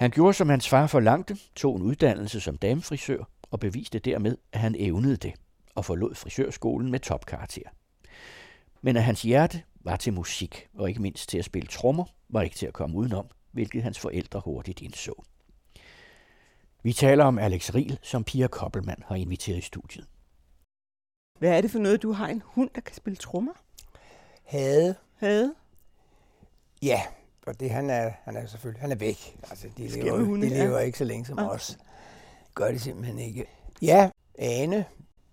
Han gjorde, som hans far forlangte, tog en uddannelse som damefrisør og beviste dermed, at han evnede det og forlod frisørskolen med topkarakter. Men at hans hjerte var til musik, og ikke mindst til at spille trommer, var ikke til at komme udenom, hvilket hans forældre hurtigt indså. Vi taler om Alex Riel, som Pia Koppelmann har inviteret i studiet. Hvad er det for noget, du har en hund, der kan spille trommer? Havde. Havde? Ja, og det han er, han er selvfølgelig, han er væk. Altså, de lever, de lever ja. ikke så længe som Ja. os. Gør det simpelthen ikke. Ja, Ane,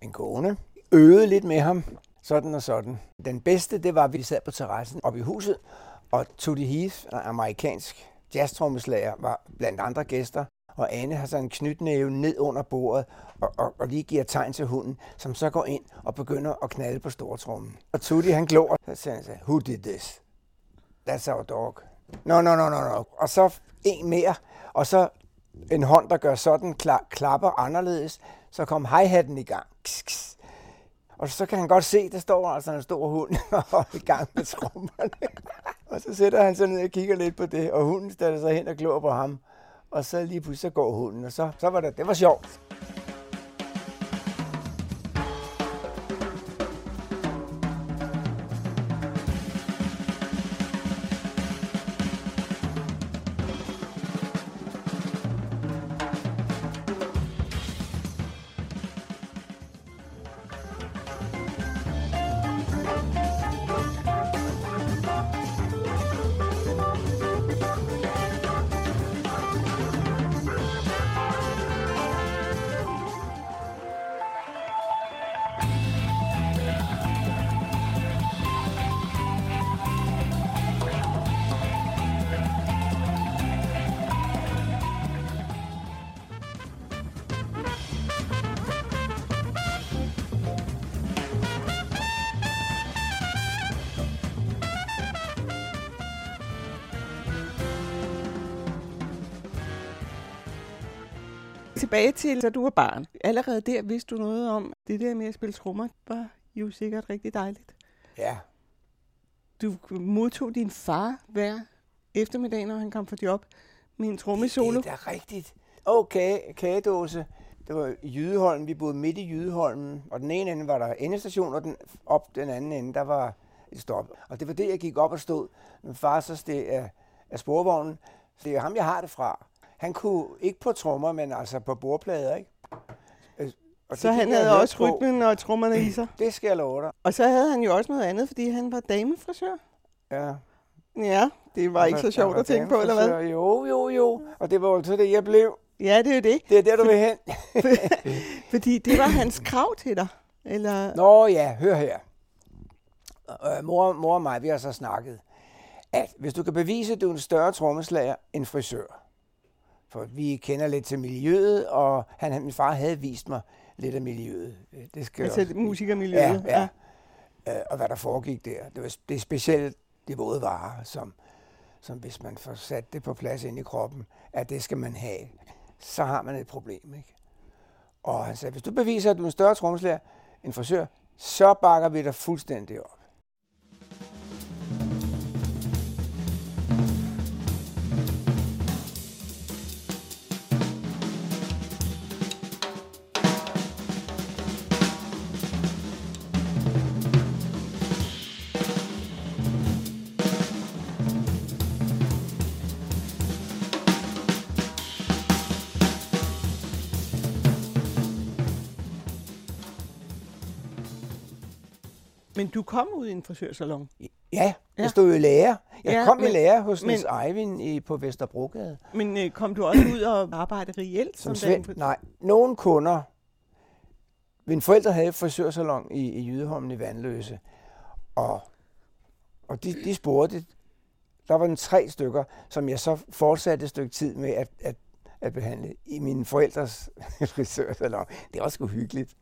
en kone, øvede lidt med ham, sådan og sådan. Den bedste, det var, at vi sad på terrassen oppe i huset, og Tutti Heath, en amerikansk jazztrommeslager, var blandt andre gæster. Og Ane har så en knytnæve ned under bordet og, og, og lige giver tegn til hunden, som så går ind og begynder at knalde på stortrummen. Og Tutti, han glor, så siger han så, who did this? That's our dog. No, no, no, no, no. Og så en mere, og så en hånd, der gør sådan, kla- klapper anderledes, så kom hi-hatten i gang. Kss, kss. Og så kan han godt se, der står altså en stor hund og i gang med trommerne. og så sætter han sig ned og kigger lidt på det, og hunden stiller sig hen og glor på ham. Og så lige pludselig så går hunden, og så, så var det, det var sjovt. Tilbage til, da du var barn. Allerede der vidste du noget om, det der med at spille trommer var jo sikkert rigtig dejligt. Ja, Du modtog din far hver eftermiddag, når han kom fra job, med en trommesolo. Det er da rigtigt. Okay, kagedåse. Det var i Jydeholm. Vi boede midt i Jydeholmen. Og den ene ende var der endestation, og den, op den anden ende, der var et stop. Og det var det, jeg gik op og stod. Min far så steg af, af sporvognen. Så det er ham, jeg har det fra. Han kunne ikke på trommer, men altså på bordplader, ikke? Øh, Og Så han havde også på. rytmen og trommerne i sig. Det skal jeg love dig. Og så havde han jo også noget andet, fordi han var damefrisør. Ja. Ja, det var ikke så sjovt at tænke på, eller hvad? Jo, jo, jo. Og det var jo så det, jeg blev. Ja, det er jo det. Det er der, du vil hen. Fordi det var hans krav til dig. Eller, Nå ja, hør her. Øh, mor, mor og mig, vi har så snakket, at hvis du kan bevise, at du er en større trommeslager end frisør, for vi kender lidt til miljøet, og han, min far havde vist mig lidt af miljøet. Det skal altså også- musikermiljøet. Ja, ja. Øh, og hvad der foregik der. Det, var, det er specielt de våde varer, som, som hvis man får sat det på plads ind i kroppen, at det skal man have, så har man et problem. Ikke? Og han sagde, hvis du beviser, at du er en større trommeslager end frisør, så bakker vi dig fuldstændig op. Men du kom ud i en frisørsalon. Ja, jeg Ja. stod jo i lærer. Jeg Ja, kom i men- lærer hos men- Niels Eivind i, på Vesterbrogade. Men øh, kom du også ud og arbejdede reelt Som som, Svend, nej, nogle kunder. Mine forældre havde frisørsalon i, i Jydeholmen i Vandløse. Og, og de, de spurgte, der var en tre stykker, som jeg så fortsatte et stykke tid med at, at, at behandle i mine forældres frisørsalon. Det var sgu hyggeligt.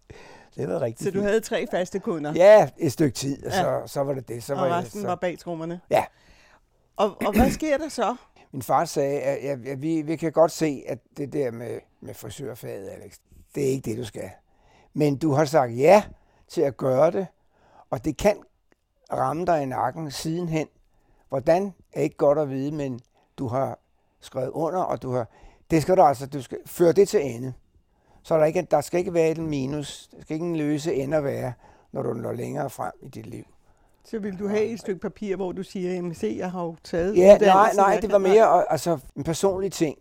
Det var rigtig Så du fint. havde tre faste kunder, Ja, et stykke tid, og så, Ja. så var det det. Så og var jeg, resten så... var bag trommerne. Ja. Og, og hvad sker der så? Min far sagde, at ja, ja, vi, vi kan godt se, at det der med, med frisørfaget, Alex, det er ikke det, du skal. Men du har sagt ja til at gøre det, og det kan ramme dig i nakken sidenhen. Hvordan er ikke godt at vide, men du har skrevet under, og du har, det skal du altså, du skal føre det til ende. Så der, ikke, der skal ikke være en minus, der skal ikke en løse ende være, når du når længere frem i dit liv. Så vil du have et stykke papir, hvor du siger, jamen se, jeg har jo taget Ja, nej, nej, det var mere altså, en personlig ting.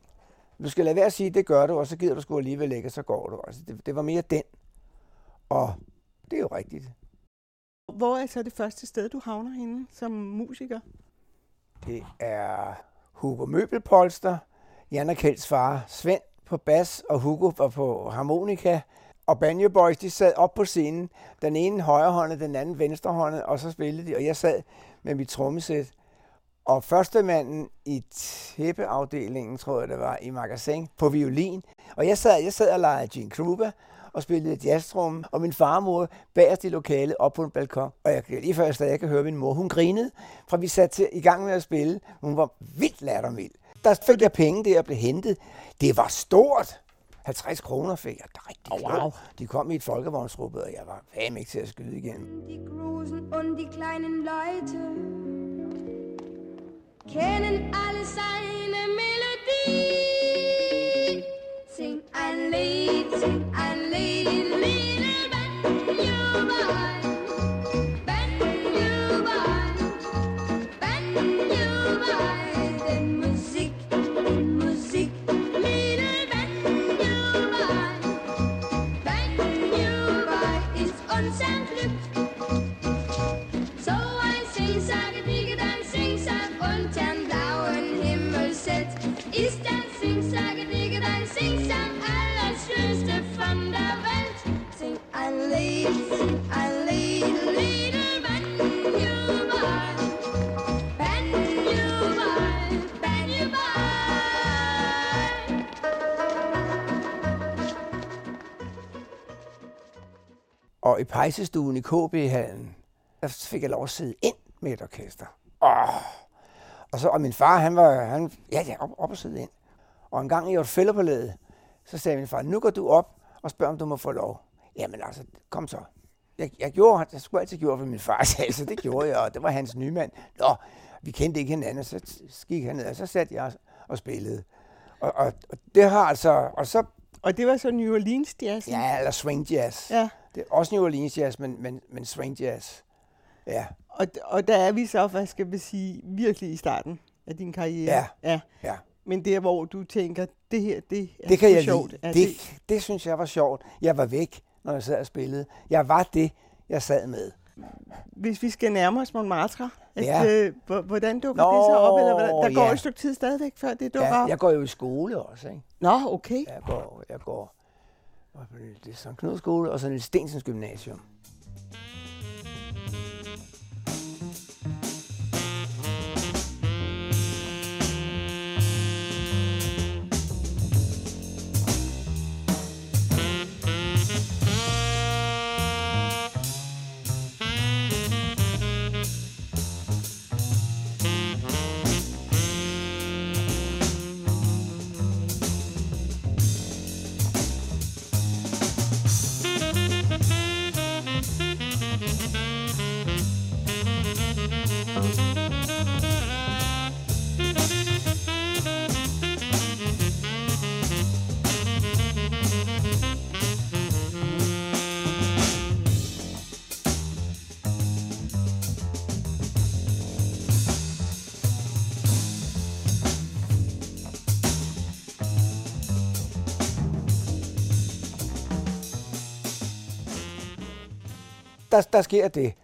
Du skal lade være at sige, det gør du, og så gider du sgu alligevel ikke, og så går du. Altså, det, det var mere den. Og det er jo rigtigt. Hvor er så det første sted, du havner henne som musiker? Det er Hugo Møbelpolster, Jan og Kjelds far, Svend på bas, og Hugo var på harmonika. Og Banjo Boys, de sad op på scenen. Den ene højrehåndet, den anden venstrehåndet, og så spillede de. Og jeg sad med mit trommesæt. Og førstemanden i tæppeafdelingen, tror jeg det var, i magasin på violin. Og jeg sad, jeg sad og legede Gene Krupa og spillede jazztrummen, og min farmor bagerst i lokalet op på en balkon. Og jeg, lige før jeg stadig kan høre min mor, hun grinede, fra vi satte til, i gang med at spille. Hun var vildt lattermild. Der fik jeg penge der og blev hentet. Det var stort. 50 kroner fik jeg. Det er rigtig Oh, wow. De kom i et folkevognsruppe, og jeg var fandme ikke til at skyde igen. Die Großen und die kleinen Leute kennen alle seine Melodie. Sing ein Lied, sing pejsestuen i KB-hallen, der fik jeg lov at sidde ind med et orkester. Oh. Og, så, og min far, han var, han, ja, ja, op, op og sidde ind. Og en gang i et fælderpalæde, så sagde min far, nu går du op og spørger, om du må få lov. Jamen altså, kom så. Jeg, jeg gjorde, jeg skulle altid gjort, hvad min far sagde, så det gjorde jeg, og det var hans nye mand. Nå, vi kendte ikke hinanden, så gik han ned, og så satte jeg og spillede. Og, og, og det har altså, og så, og det var så New Orleans jazz? ja, eller swing jazz. ja. Det er også New Orleans jazz, men, men, men swing jazz. Ja, Og, og der er vi så, hvad skal vi sige, virkelig i starten af din karriere. Ja. ja. ja. Men der, hvor du tænker, det her, det er Det kan jeg sjovt. lide. Er Det, det, det synes jeg var sjovt. Jeg var væk, når jeg sad og spillede. Jeg var det, jeg sad med. Hvis vi skal nærme os Montmartre, at, Ja. øh, hvor- hvordan dukker Nå, det så op? Eller, der går ja. et stykke tid stadigvæk, før det dukker Ja, op. jeg går jo i skole også, ikke? Nå, okay. Jeg går, jeg går det, er Sankt Knuds skole og så Niels Stensens gymnasium. Der, der sker det,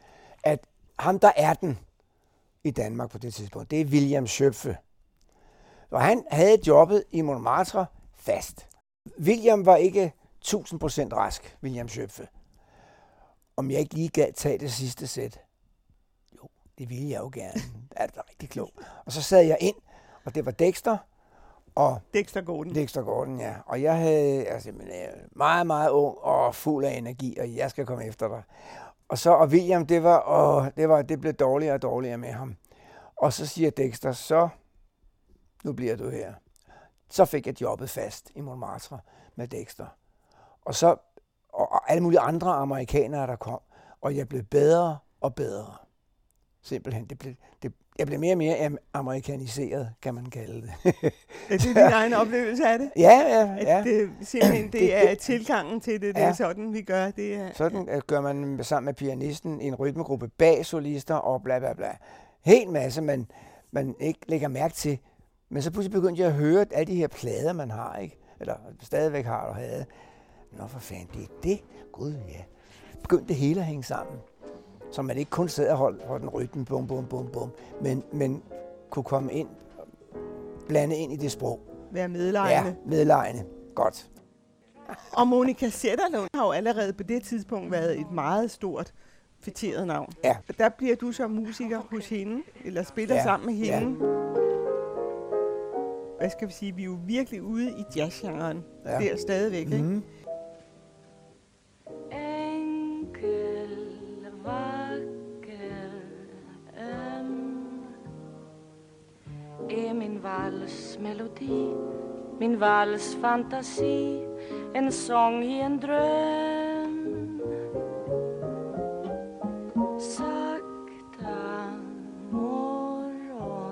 at ham, der er den i Danmark på det tidspunkt, det er William Schøpfe. Og han havde jobbet i Montmartre fast. William var ikke 1000% rask, William Schøpfe. Om jeg ikke lige gad tage det sidste sæt. Jo, det ville jeg jo gerne. Det er da rigtig klogt. Og så sad jeg ind, og det var Dexter, og Dexter Gordon. Dexter Gordon, ja. Og jeg havde altså, meget, meget ung og fuld af energi, og jeg skal komme efter dig. Og så, og William, det var, åh, det var, det blev dårligere og dårligere med ham. Og så siger Dexter, så, nu bliver du her. Så fik jeg jobbet fast i Montmartre med Dexter. Og så, og, og alle mulige andre amerikanere, der kom. Og jeg blev bedre og bedre. Simpelthen. Det blev, det, jeg blev mere og mere am- amerikaniseret, kan man kalde det. Er det din egen oplevelse af det? ja, ja, At ja. det, simpelthen, det, Det- er det- tilgangen til det, det Ja. er sådan, vi gør. Det er, Sådan øh, gør man sammen med pianisten i en rytmegruppe bag solister og bla bla bla. Helt masse, man, man ikke lægger mærke til. Men så pludselig begyndte jeg at høre alle de her plader, man har, ikke? Eller stadigvæk har og havde. Nå for fanden, det er det? Gud, ja. Begyndte det hele at hænge sammen. Så man ikke kun sad og holdt, holdt en rytme, bum, bum, bum, bum, men, men kunne komme ind, blande ind i det sprog. være medlejende. Ja, medlejende. Godt. Og Monika Sætterlund har jo allerede på det tidspunkt været et meget stort fætteret navn. Ja. Og der bliver du så musiker hos hende, eller spiller Ja, sammen med ja. hende. Hvad skal vi sige, vi er jo virkelig ude i jazzgenren. Ja. Der stadigvæk, ikke? Mm. Enkel, vacker, er min valsmelodi, min valsfantasi En sång i en dröm Sakta morgonljus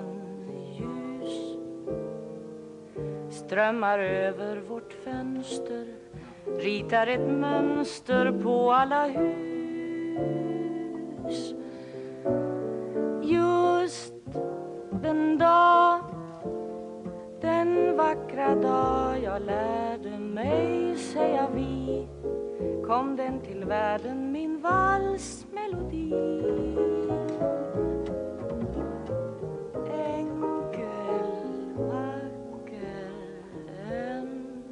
Strömmar över vårt fönster ritar ett mönster på alla hus. Dag jag lärde mig säga vi. Kom den till världen, min valsmelodi. Enkel, vacker, öm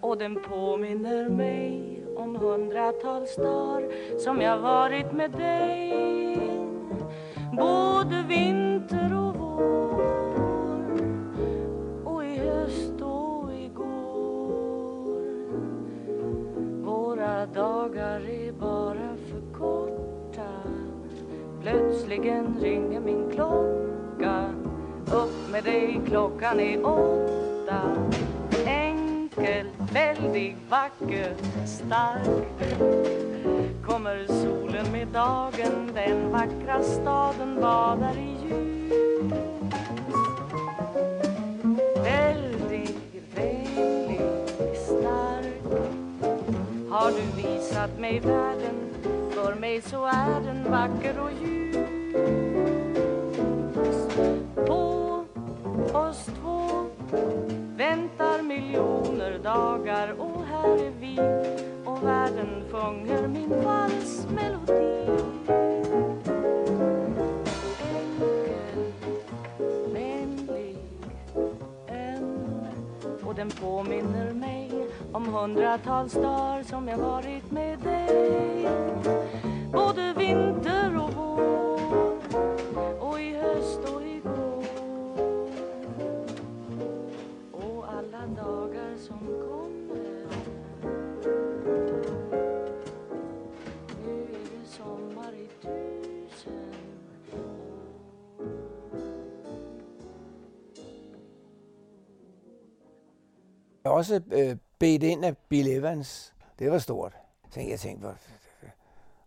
och den påminner mig om hundratals dagar som jag varit med dig. Både vinter och Plötsligen ringer min klocka Upp med dig, klockan är åtta Enkel, väldigt vacker, stark Kommer solen med dagen Den vackra staden badar i ljus. Väldig, väldigt stark Har du visat mig världen För mig så är den vacker och ljus. Miljoner dagar och här är vi. Och världen sjunger min valsmelodi Enkel, vänlig, öm och den påminner mig om hundratals dagar som jag varit med dig. Både vinter och vår. Som kommer Nu är det sommar i tusen år Jeg har også øh, bedt ind af Bill Evans. Det var stort. Så jeg tænkte, hvor,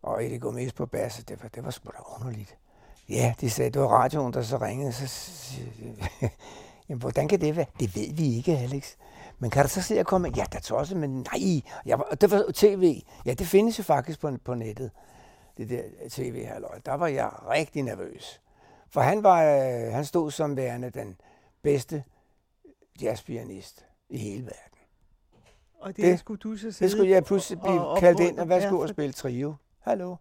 og Eddie Gomez på bass, det var, det var sgu da underligt. Ja, de sagde, det var radioen, der så ringede. Så, Jamen, hvordan kan det være? Det ved vi ikke, Alex. Men kan du så se at komme? Ja, der er også, men nej. Jeg var, det var tv. Ja, det findes jo faktisk på, på nettet. Det der tv halløj. Der var jeg rigtig nervøs. For han, var, øh, han stod som værende den bedste jazzpianist i hele verden. Og det, Det- det skulle du så sidde Det skulle jeg pludselig blive og- og- kaldt ind, og ja, værsgo for- og spille trio. Hallo?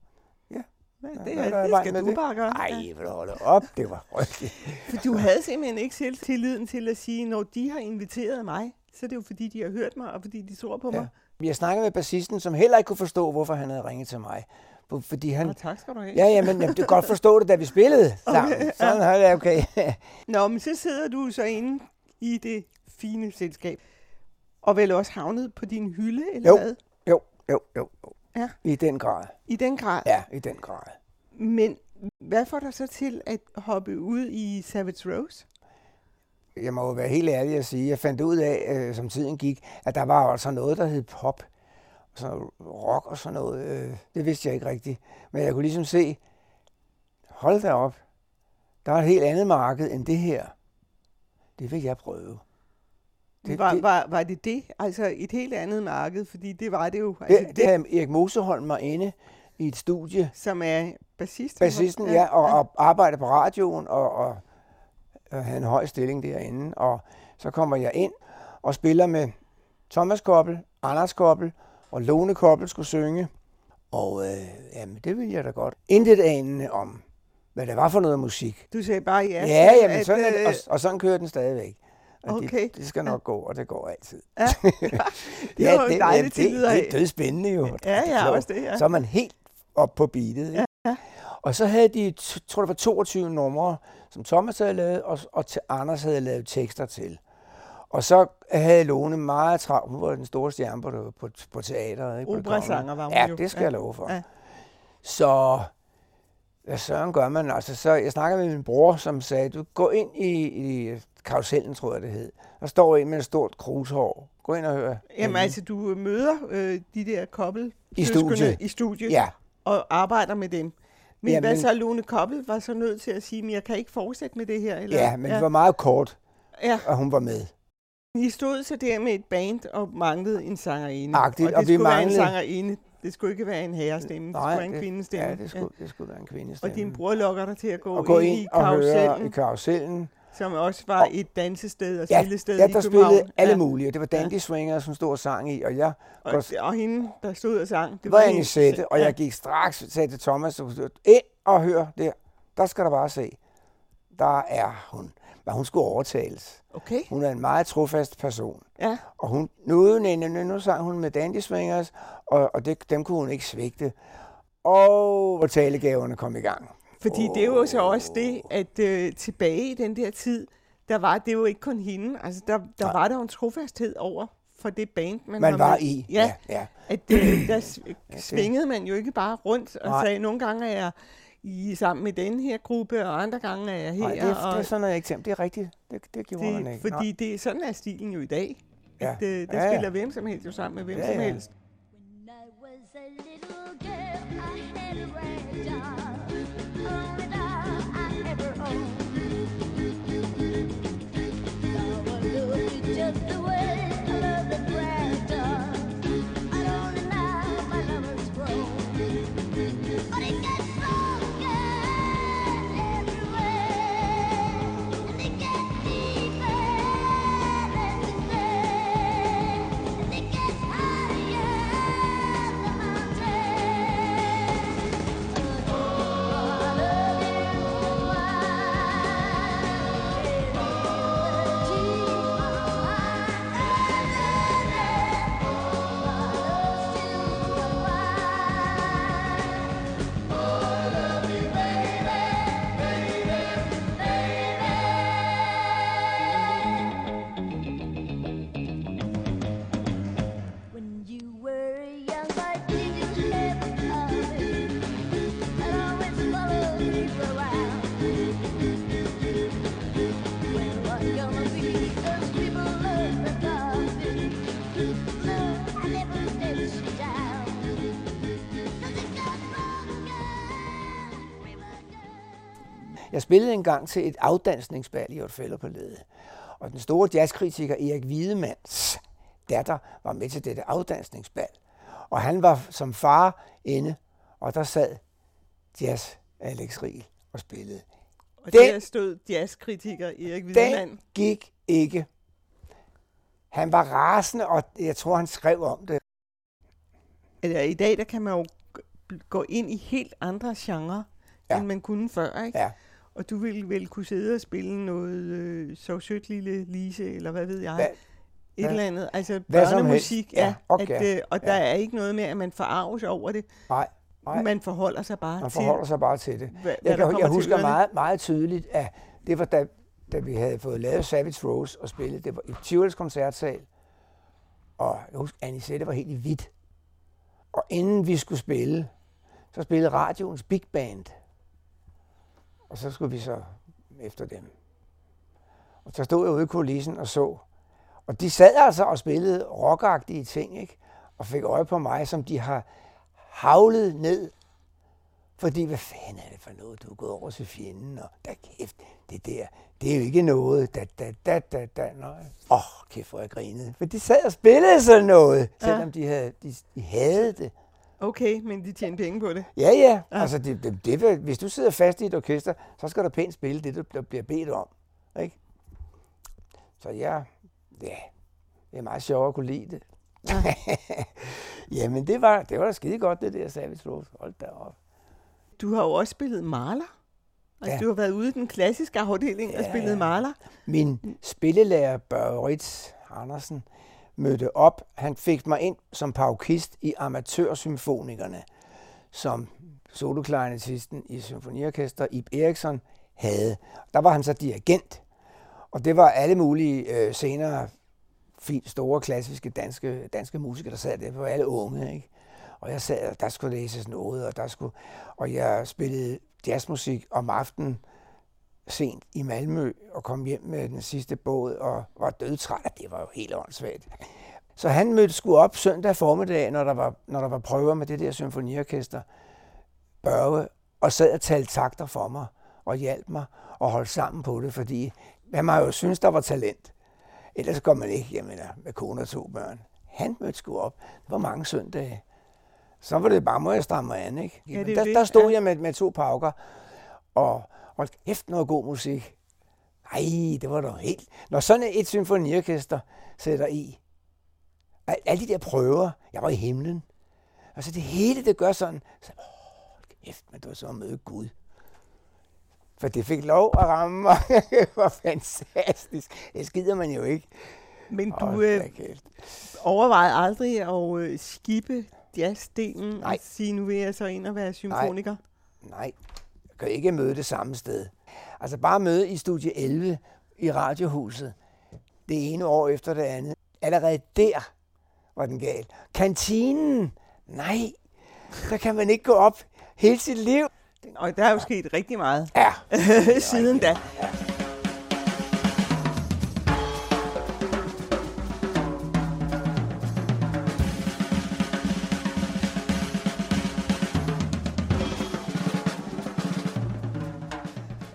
Hvad, Ja, det, hvad er der er, i det vejen skal du det? bare gøre. Ej, Ja. vil du holde op? Det var frygteligt. For du havde simpelthen ikke selv tilliden til at sige, når de har inviteret mig, så er det jo fordi, de har hørt mig, og fordi de tror på Ja. mig. Jeg snakkede med bassisten, som heller ikke kunne forstå, hvorfor han havde ringet til mig. For- Fordi han... Nå, tak skal du have. Ja, ja, men jamen, du kan godt forstå det, da vi spillede sammen. Okay, Sådan er det okay. Nå, men så sidder du så inde i det fine selskab, og vel også havnet på din hylde, eller Jo. hvad? jo, jo, jo, jo. Ja. I den grad. I den grad. Ja, i den grad. Men hvad får dig så til at hoppe ud i Savage Rose? Jeg må jo være helt ærlig at sige, jeg fandt ud af, øh, som tiden gik, at der var altså noget, der hed pop. Sådan noget rock og sådan noget. Øh, det vidste jeg ikke rigtigt. Men jeg kunne ligesom se, hold da op, Der er et helt andet marked end det her. Det vil jeg prøve. Det, var, det, var, var det det? Altså et helt andet marked, fordi det var det jo. det, Altså, det, det havde Erik Moseholm var inde i et studie, som er bassist. bassisten, ja, og, og arbejder på radioen, og, og, og havde en høj stilling derinde. Og så kommer jeg ind og spiller med Thomas Koppel, Anders Koppel og Lone Koppel skulle synge. Og øh, jamen, det vil jeg da godt. Intet anende om, hvad det var for noget musik. Du sagde bare ja. Ja, jamen, at, sådan er det, øh, og, og sådan kører den stadigvæk. Og Okay. det, det skal nok gå, og det går altid. Ja, det er jo dejligt til det, det af. er dødspændende jo. Ja, Det ja, også det, ja. Så er man helt op på beatet. Ikke? Ja. Og så havde de, tror det var 22 numre, som Thomas havde lavet, og, og til Anders havde lavet tekster til. Og så havde Lone meget travlt. Hun var den store stjerne på, på, på teateret. Ikke? På det Operasanger var hun Ja, jo. det skal Ja. jeg love for. Ja. Så hvad søren gør man? Altså, så jeg snakker med min bror, som sagde, du gå ind i, i karusellen, tror jeg det hed. Der står en med et stort krushår. Gå ind og hør. Jamen altså, du møder øh, de der kobbel I studiet. i studiet Ja, og arbejder med dem. Men Jamen- hvad så, Lone Koppel var så nødt til at sige, at jeg kan ikke fortsætte med det her? Eller? ja, men det var meget kort, ja. at hun var med. I stod så der med et band og manglede en sangerinde. Agtigt, og det og skulle være en manglede- sangerinde. Det skulle ikke være en herrestemme, det skulle være en kvindestemme. Ja, det skulle, det skulle være en kvindestemme. Og din bror lokker dig til at gå, og gå ind, ind i og høre i karusellen, karusellen. Som også var Og- et dansested og Ja, spillested ja, i der København. spillede alle ja. mulige. Det var Dandy Swinger, som stod og sang i, og jeg Og, og hende, der stod og sang. det var hende Anisette, og ja. jeg gik straks sagde til Thomas, du skal ind og hør der. Der skal der bare se. Der er hun. Men hun skulle overtales. Okay, Hun er en meget trofast person. ja. Og hun, nu, nu, nu, nu sang hun med Dandy Swingers, og, og det, dem kunne hun ikke svigte. Og talegaverne kom i gang. Fordi det er jo så også det, at øh, tilbage i den der tid, der var det jo ikke kun hende. Altså, der, der Nej. var der jo en trofasthed over for det band, man, Man var med. i. Ja, ja. at øh, der s- svingede man jo ikke bare rundt og Nej. sagde, nogle gange er jeg i, sammen med den her gruppe, og andre gange er jeg her. Nej, det, er, og det er sådan noget, tænkte. Det er rigtigt. Det, det gjorde man det, ikke. fordi det, er- sådan er stilen jo i dag. Ja. At, øh, der Ja, ja. spiller hvem som helst jo sammen med hvem Ja, som ja. helst. When I was a spillede engang til et afdansningsbal i Otfeller på Lede. Og den store jazzkritiker Erik Wiedemanns datter var med til dette afdansningsbal. Og han var som far inde, og der sad jazz Alex Riel og spillede. Og Den- der stod jazzkritiker Erik Wiedemann. Den gik ikke. Han var rasende, og jeg tror, han skrev om det. Eller, I dag der kan man jo gå ind i helt andre genrer. Ja. end man kunne før. Ikke? Ja. Og du ville vel kunne sidde og spille noget øh, så sødt lille Lise, eller hvad ved jeg. Hvad- Et hvad- eller andet. Altså børnemusik. Ja, okay. At, øh, og der Ja. er ikke noget med, at man forarves over det. Nej, nej. Man forholder sig bare man til, forholder sig bare til det. hvad, Jeg, kan, jeg husker meget, meget tydeligt, at det var da, da vi havde fået lavet Savage Rose og spillet. Det var i Tivolis koncertsal. Og jeg husker, Anisette var helt i hvidt. Og inden vi skulle spille, så spillede radioens big band. Og så skulle vi så efter dem. Og så stod jeg ude i kulissen og så. Og de sad altså og spillede rockagtige ting, ikke? Og fik øje på mig, som de har havlet ned Fordi, hvad fanden er det for noget, du er gået over til fjenden, og der kæft, det der, det er jo ikke noget, da, da, da, da, da. Åh, oh, kæft, hvor jeg grinede. For de sad og spillede sådan noget, selvom de, havde, de, de havde det. Okay, men de tjener penge på det. Ja, ja. Altså, det, det, det, hvis du sidder fast i et orkester, så skal du pænt spille det, du bliver- bedt om. Ikke? Så ja, ja, det er meget sjovt at kunne lide det. Ja. Jamen, det var, det var da skide godt, det der Savage Rose. Hold da op. Du har jo også spillet maler. Altså, Ja. du har været ude i den klassiske afdeling og Ja. spillet maler. Min spillelærer, Børge Ritz Andersen, mødte op. Han fik mig ind som paukist i Amatørsymfonikerne, som soloklarinetisten i symfoniorkester Ib Eriksson havde. Der var han så dirigent, og det var alle mulige øh, senere fint store klassiske danske, danske musikere, der sad der. Det var alle unge, ikke? Og jeg sad, og der skulle læses noget, og der skulle, og jeg spillede jazzmusik om aftenen, sent i Malmø og kom hjem med den sidste båd og var dødtræt. Det var jo helt åndssvagt. Så han mødte sgu op søndag formiddag, når der var, når der var prøver med det der symfoniorkester, Børge, og sad og talte takter for mig og hjalp mig og holdt sammen på det, fordi man må jo synes, der var talent. Ellers går man ikke, jeg mener, med kone og to børn. Han mødte sgu op. Det var mange søndage. Så var det bare, må jeg stramme mig an, ikke? Ja, det er der, der stod jeg med, med to pauker, og hold kæft noget god musik. Nej, det var da helt... Når sådan et symfoniorkester sætter i, al- alle de der prøver, jeg var i himlen. Altså det hele, det gør sådan, så, åh, kæft, men det var så at møde Gud. For det fik lov at ramme mig. det var fantastisk. Det skider man jo ikke. Men du Hold øh, overvejede aldrig at øh, skippe jazzdelen og Nej. sige, nu vil jeg så ind og være symfoniker? Nej, jeg kan ikke møde det samme sted. Altså bare møde i studie 11 i Radiohuset. Det ene år efter det andet. Allerede der var den gal. Kantinen, nej, der kan man ikke gå op hele sit liv. Og der er jo sket rigtig meget Ja, siden da.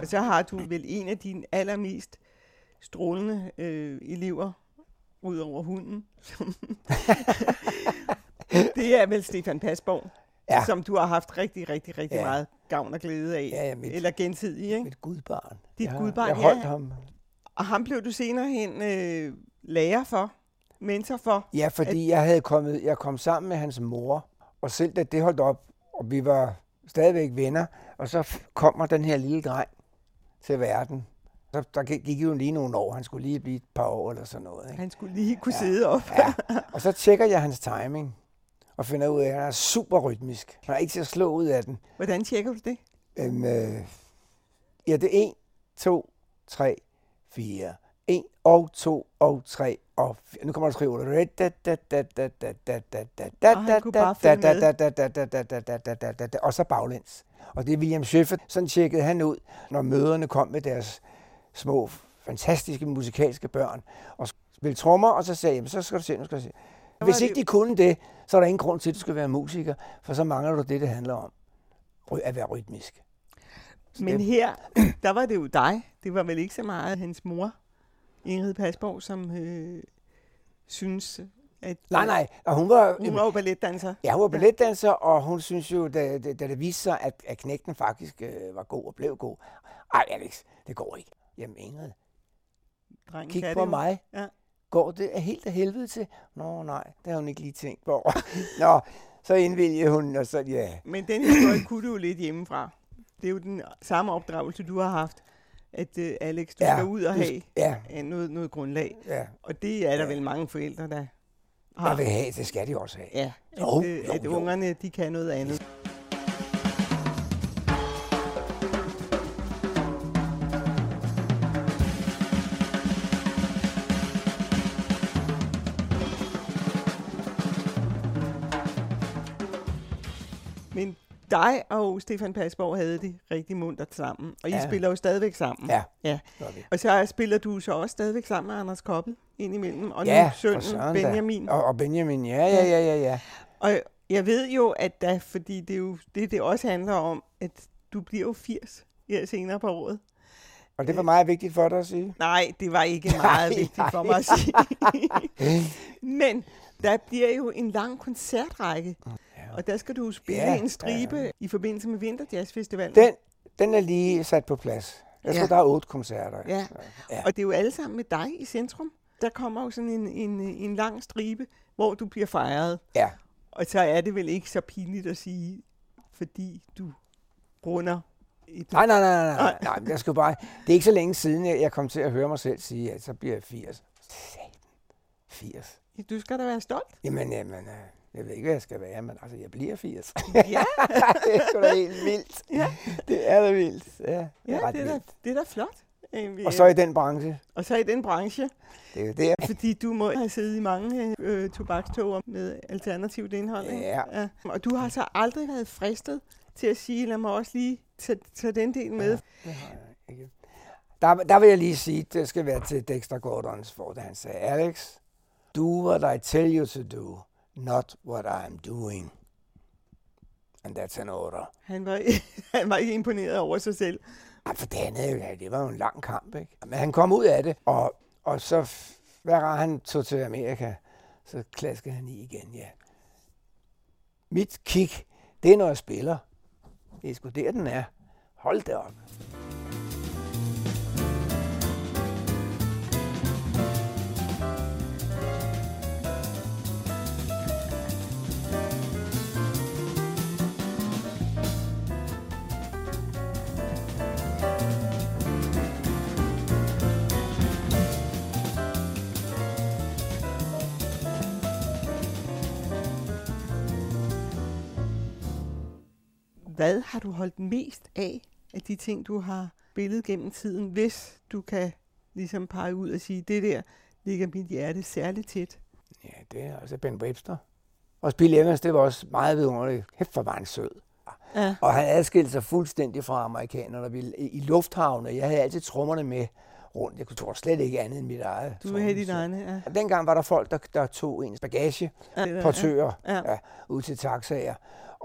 Og så har du vel en af dine allermest strålende øh, elever, ud over hunden. det er vel Stefan Pasborg, Ja. som du har haft rigtig, rigtig, rigtig Ja. meget gavn og glæde af. Ja, ja, mit- Eller gensidig, ikke? mit gudbarn. Dit jeg, gudbarn, Jeg holdt ja. ham. Og ham blev du senere hen øh, lærer for, mentor for. Ja, fordi jeg havde kommet, jeg kom sammen med hans mor, og selv da det holdt op, og vi var stadigvæk venner, og så kommer den her lille dreng til verden. Så der gik jo lige nogle år, han skulle lige blive et par år eller sådan noget. Ikke? Han skulle lige kunne ja. sidde op. Ja. Og så tjekker jeg hans timing, og finder ud af, at han er super rytmisk. Han er ikke til at slå ud af den. Hvordan tjekker du det? Øhm, øh, ja, det er 1, 2, 3, 4. 1 og 2 og 3 og 4. Nu kommer der med. Og så baglæns. Og det er William Schøffer. Sådan tjekkede han ud, når møderne kom med deres små, fantastiske musikalske børn. Og spille trommer, og så sagde jeg, så skal du se, nu skal du se. Hvis ikke de kunne det, så er der ingen grund til, at du skal være musiker, for så mangler du det, det handler om. At være rytmisk. Men det- her, der var det jo dig. Det var vel ikke så meget hans mor, Ingrid Pasborg, som øh, synes, at Nej, nej. Og hun var, hun var jo balletdanser. Ja, hun var balletdanser, og hun synes jo, da, da, da det viste sig, at, at knægten faktisk øh, var god og blev god. Ej, Alex, det går ikke. Jamen, Ingrid, Drengen kig på det mig. Ja. Går det helt af helvede til? Nå, nej, det har hun ikke lige tænkt på. Nå, så indvælger hun, og så, ja. Men den historie kunne du jo lidt hjemmefra. Det er jo den samme opdragelse, du har haft, at øh, Alex, du Ja, skal ud og have Ja, noget, noget grundlag. ja. Og det er der Ja. vel mange forældre, der Har. vil have, det skal de også have. Ja, at, Jo, øh, jo, at jo. ungerne, de kan noget andet. Dig og Stefan Pasborg havde det rigtig muntert sammen, og I Ja. spiller jo stadigvæk sammen. Ja, ja. Og så spiller du så også stadigvæk sammen med Anders Koppel indimellem, og ja, nu for sønnen da. Benjamin. Og, og Benjamin, ja, ja, ja, ja, ja. Og, Jeg ved jo, at der, fordi det er jo det, det også handler om, at du bliver jo 80 her senere på året. Og det var meget vigtigt for dig at sige. Nej, det var ikke meget Nej, vigtigt for nej. mig at sige. Men der bliver jo en lang koncertrække, og der skal du spille Ja, en stribe ja. i forbindelse med Vinterjazzfestivalen. Den, den er lige sat på plads. Jeg tror, Ja. der er otte koncerter. Ja. Ja. Og det er jo alle sammen med dig i centrum. Der kommer jo sådan en, en, en lang stribe, hvor du bliver fejret. Ja. Og så er det vel ikke så pinligt at sige, fordi du runder et... Nej, nej, nej, nej, Nej. nej. jeg skal bare, det er ikke så længe siden, jeg, kom til at høre mig selv sige, at så bliver jeg 80. Satan. 80. Du skal da være stolt. Jamen, jamen, øh, jeg ved ikke, hvad jeg skal være, men altså, jeg bliver 80. Ja, det er sgu da helt vildt. ja, Det er da vildt. Ja, det ja er ret det, er da, vildt. det er da flot. Øh, Og så i den branche, og så i den branche, det er jo der. fordi du må have siddet i mange øh, tobakstoger med alternativt indhold. Ja. ja. Og du har så aldrig været fristet til at sige, lad mig også lige tage, tage den del med. Det har jeg ikke. Der, der vil jeg lige sige, det skal være til Dexter Gordons, hvor han sagde, Alex, do what I tell you to do, not what I'm doing. And that's an order. Han var, han var ikke imponeret over sig selv. Ej, for det andet, ja, det var jo en lang kamp, ikke? Men han kom ud af det, og, og så hver gang han tog til Amerika, så klaskede han i igen, ja. Mit kick, det er, når jeg spiller. Det er sgu der, den er. Hold det op. Hvad har du holdt mest af, af de ting, du har spillet gennem tiden, hvis du kan ligesom pege ud og sige, det der ligger mit hjerte særligt tæt? Ja, det er altså Ben Webster. Og Bill Evans, det var også meget vidunderligt. Hæft, hvor var han sød. Ja. Og han adskilte sig fuldstændig fra amerikanerne. Vi- I lufthavne, jeg havde altid trommerne med rundt. Jeg kunne tro slet ikke andet end mit eget. Du vil have dit trommesæt. egne, ja. Dengang var der folk, der, der tog ens bagage, ja. portører, ja. Ja, ud til taxaer.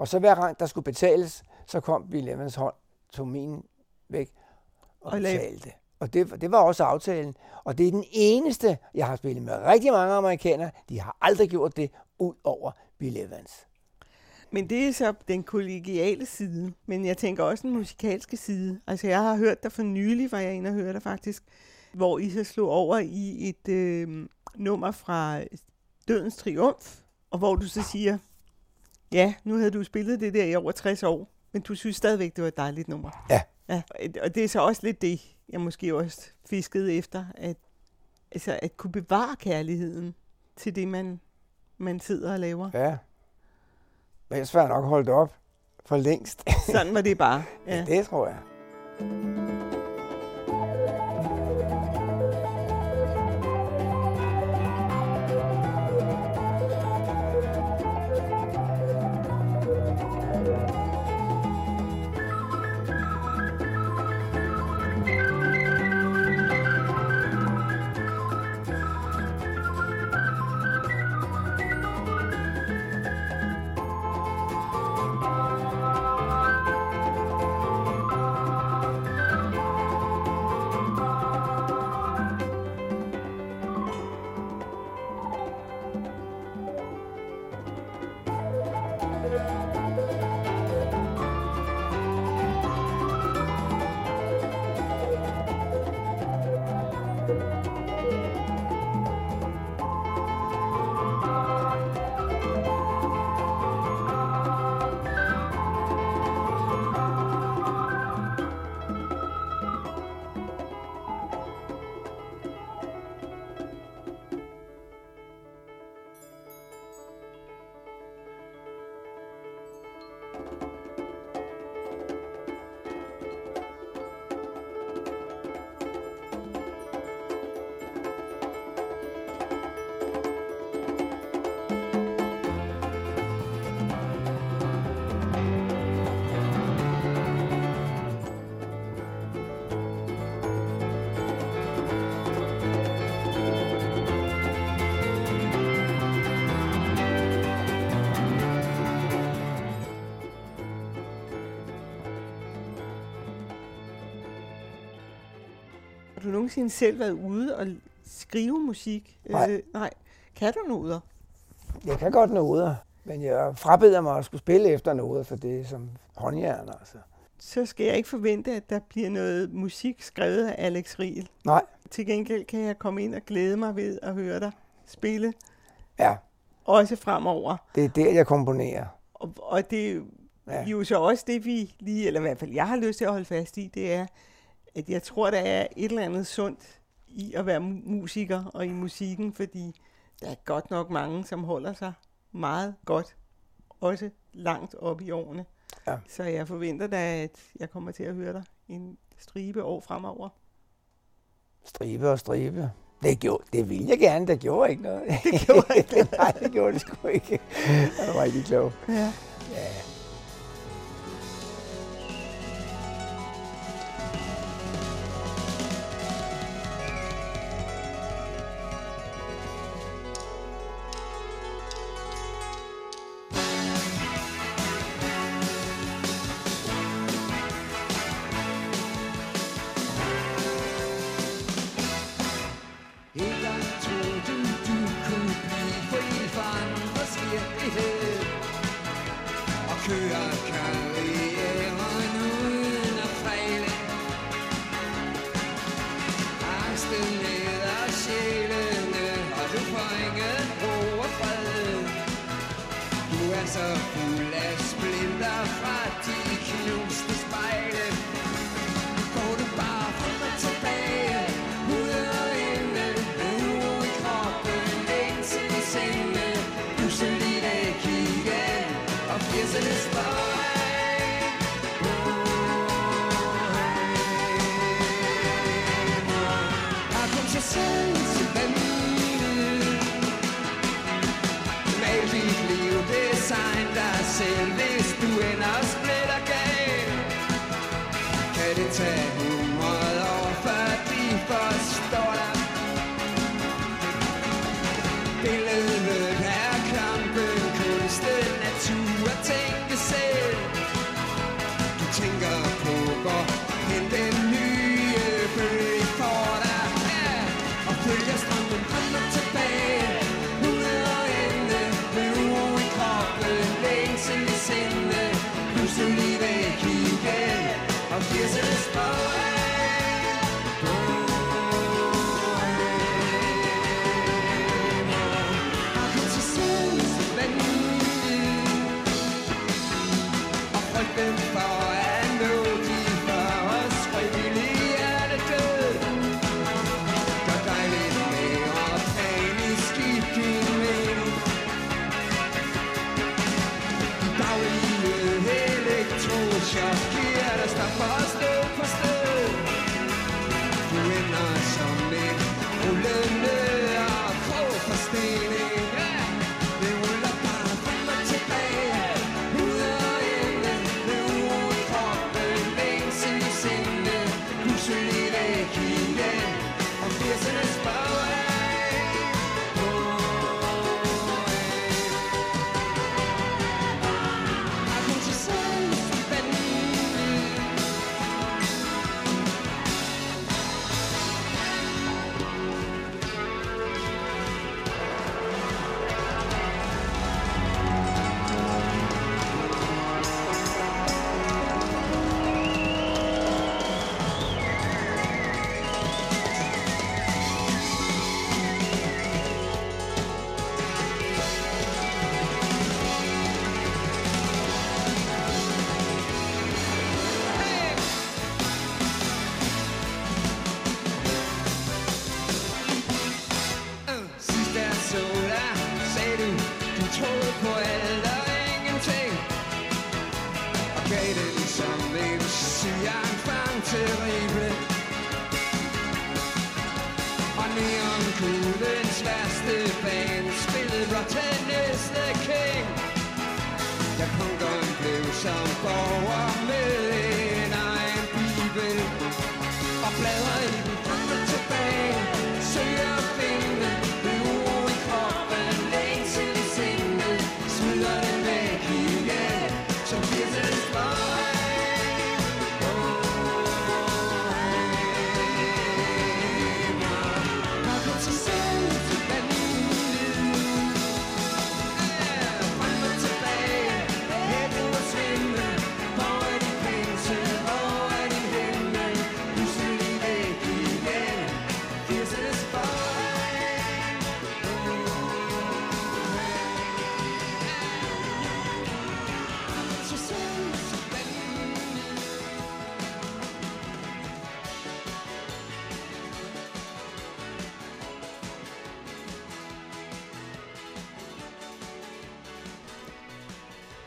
Og så hver gang der skulle betales, så kom Bill Evans hånd, tog min væk og, Og betalte. Og det, det var også aftalen. Og det er den eneste, jeg har spillet med rigtig mange amerikanere. De har aldrig gjort det, ud over Bill Evans. Men det er så den kollegiale side. Men jeg tænker også den musikalske side. Altså jeg har hørt dig for nylig, var jeg inde og høre dig faktisk, hvor I så slog over i et øh, nummer fra Dødens Triumf, og hvor du så siger, ja, nu havde du spillet det der i over 60 år, men du synes stadigvæk, det var et dejligt nummer. Ja. ja. Og det er så også lidt det, jeg måske også fiskede efter, at, altså at kunne bevare kærligheden til det, man, man sidder og laver. Ja. Men jeg nok holdt op for længst. Sådan var det bare. Ja. Ja. det tror jeg. Nogensinde selv været ude og skrive musik? Nej. Øh, nej. Kan du noder? Jeg kan godt noder, men jeg frabeder mig at skulle spille efter noder, for det er som håndjern, altså. Så skal jeg ikke forvente, at der bliver noget musik skrevet af Alex Riel. Nej, Til gengæld kan jeg komme ind og glæde mig ved at høre dig spille, ja, også fremover. det er der, jeg komponerer. Og, og det er jo- Ja. jo så også det, vi lige, eller i hvert fald jeg har lyst til at holde fast i, det er, at jeg tror, der er et eller andet sundt i at være mu- musiker og i musikken, fordi der er godt nok mange, som holder sig meget godt, også langt op i årene. Ja. Så jeg forventer da, at jeg kommer til at høre dig en stribe år fremover. Stribe og stribe. Det, gjorde, det ville jeg gerne, det gjorde ikke noget. Det gjorde ikke Nej, det gjorde det sgu ikke. Jeg var rigtig klog. Ja. Engang kører karrieren uden at fejle Angsten neder sjælene, og du får ingen ro og fred Du er så fuld af selv Hvis du ender splitter gal Kan det tage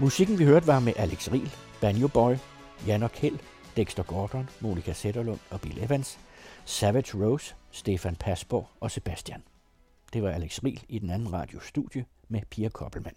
Musikken vi hørte var med Alex Riel, Banjo Boy, Jan og Kjeld, Dexter Gordon, Monika Sætterlund og Bill Evans, Savage Rose, Stefan Pasborg og Sebastian. Det var Alex Riel i den anden radiostudie med Pia Koppelmann.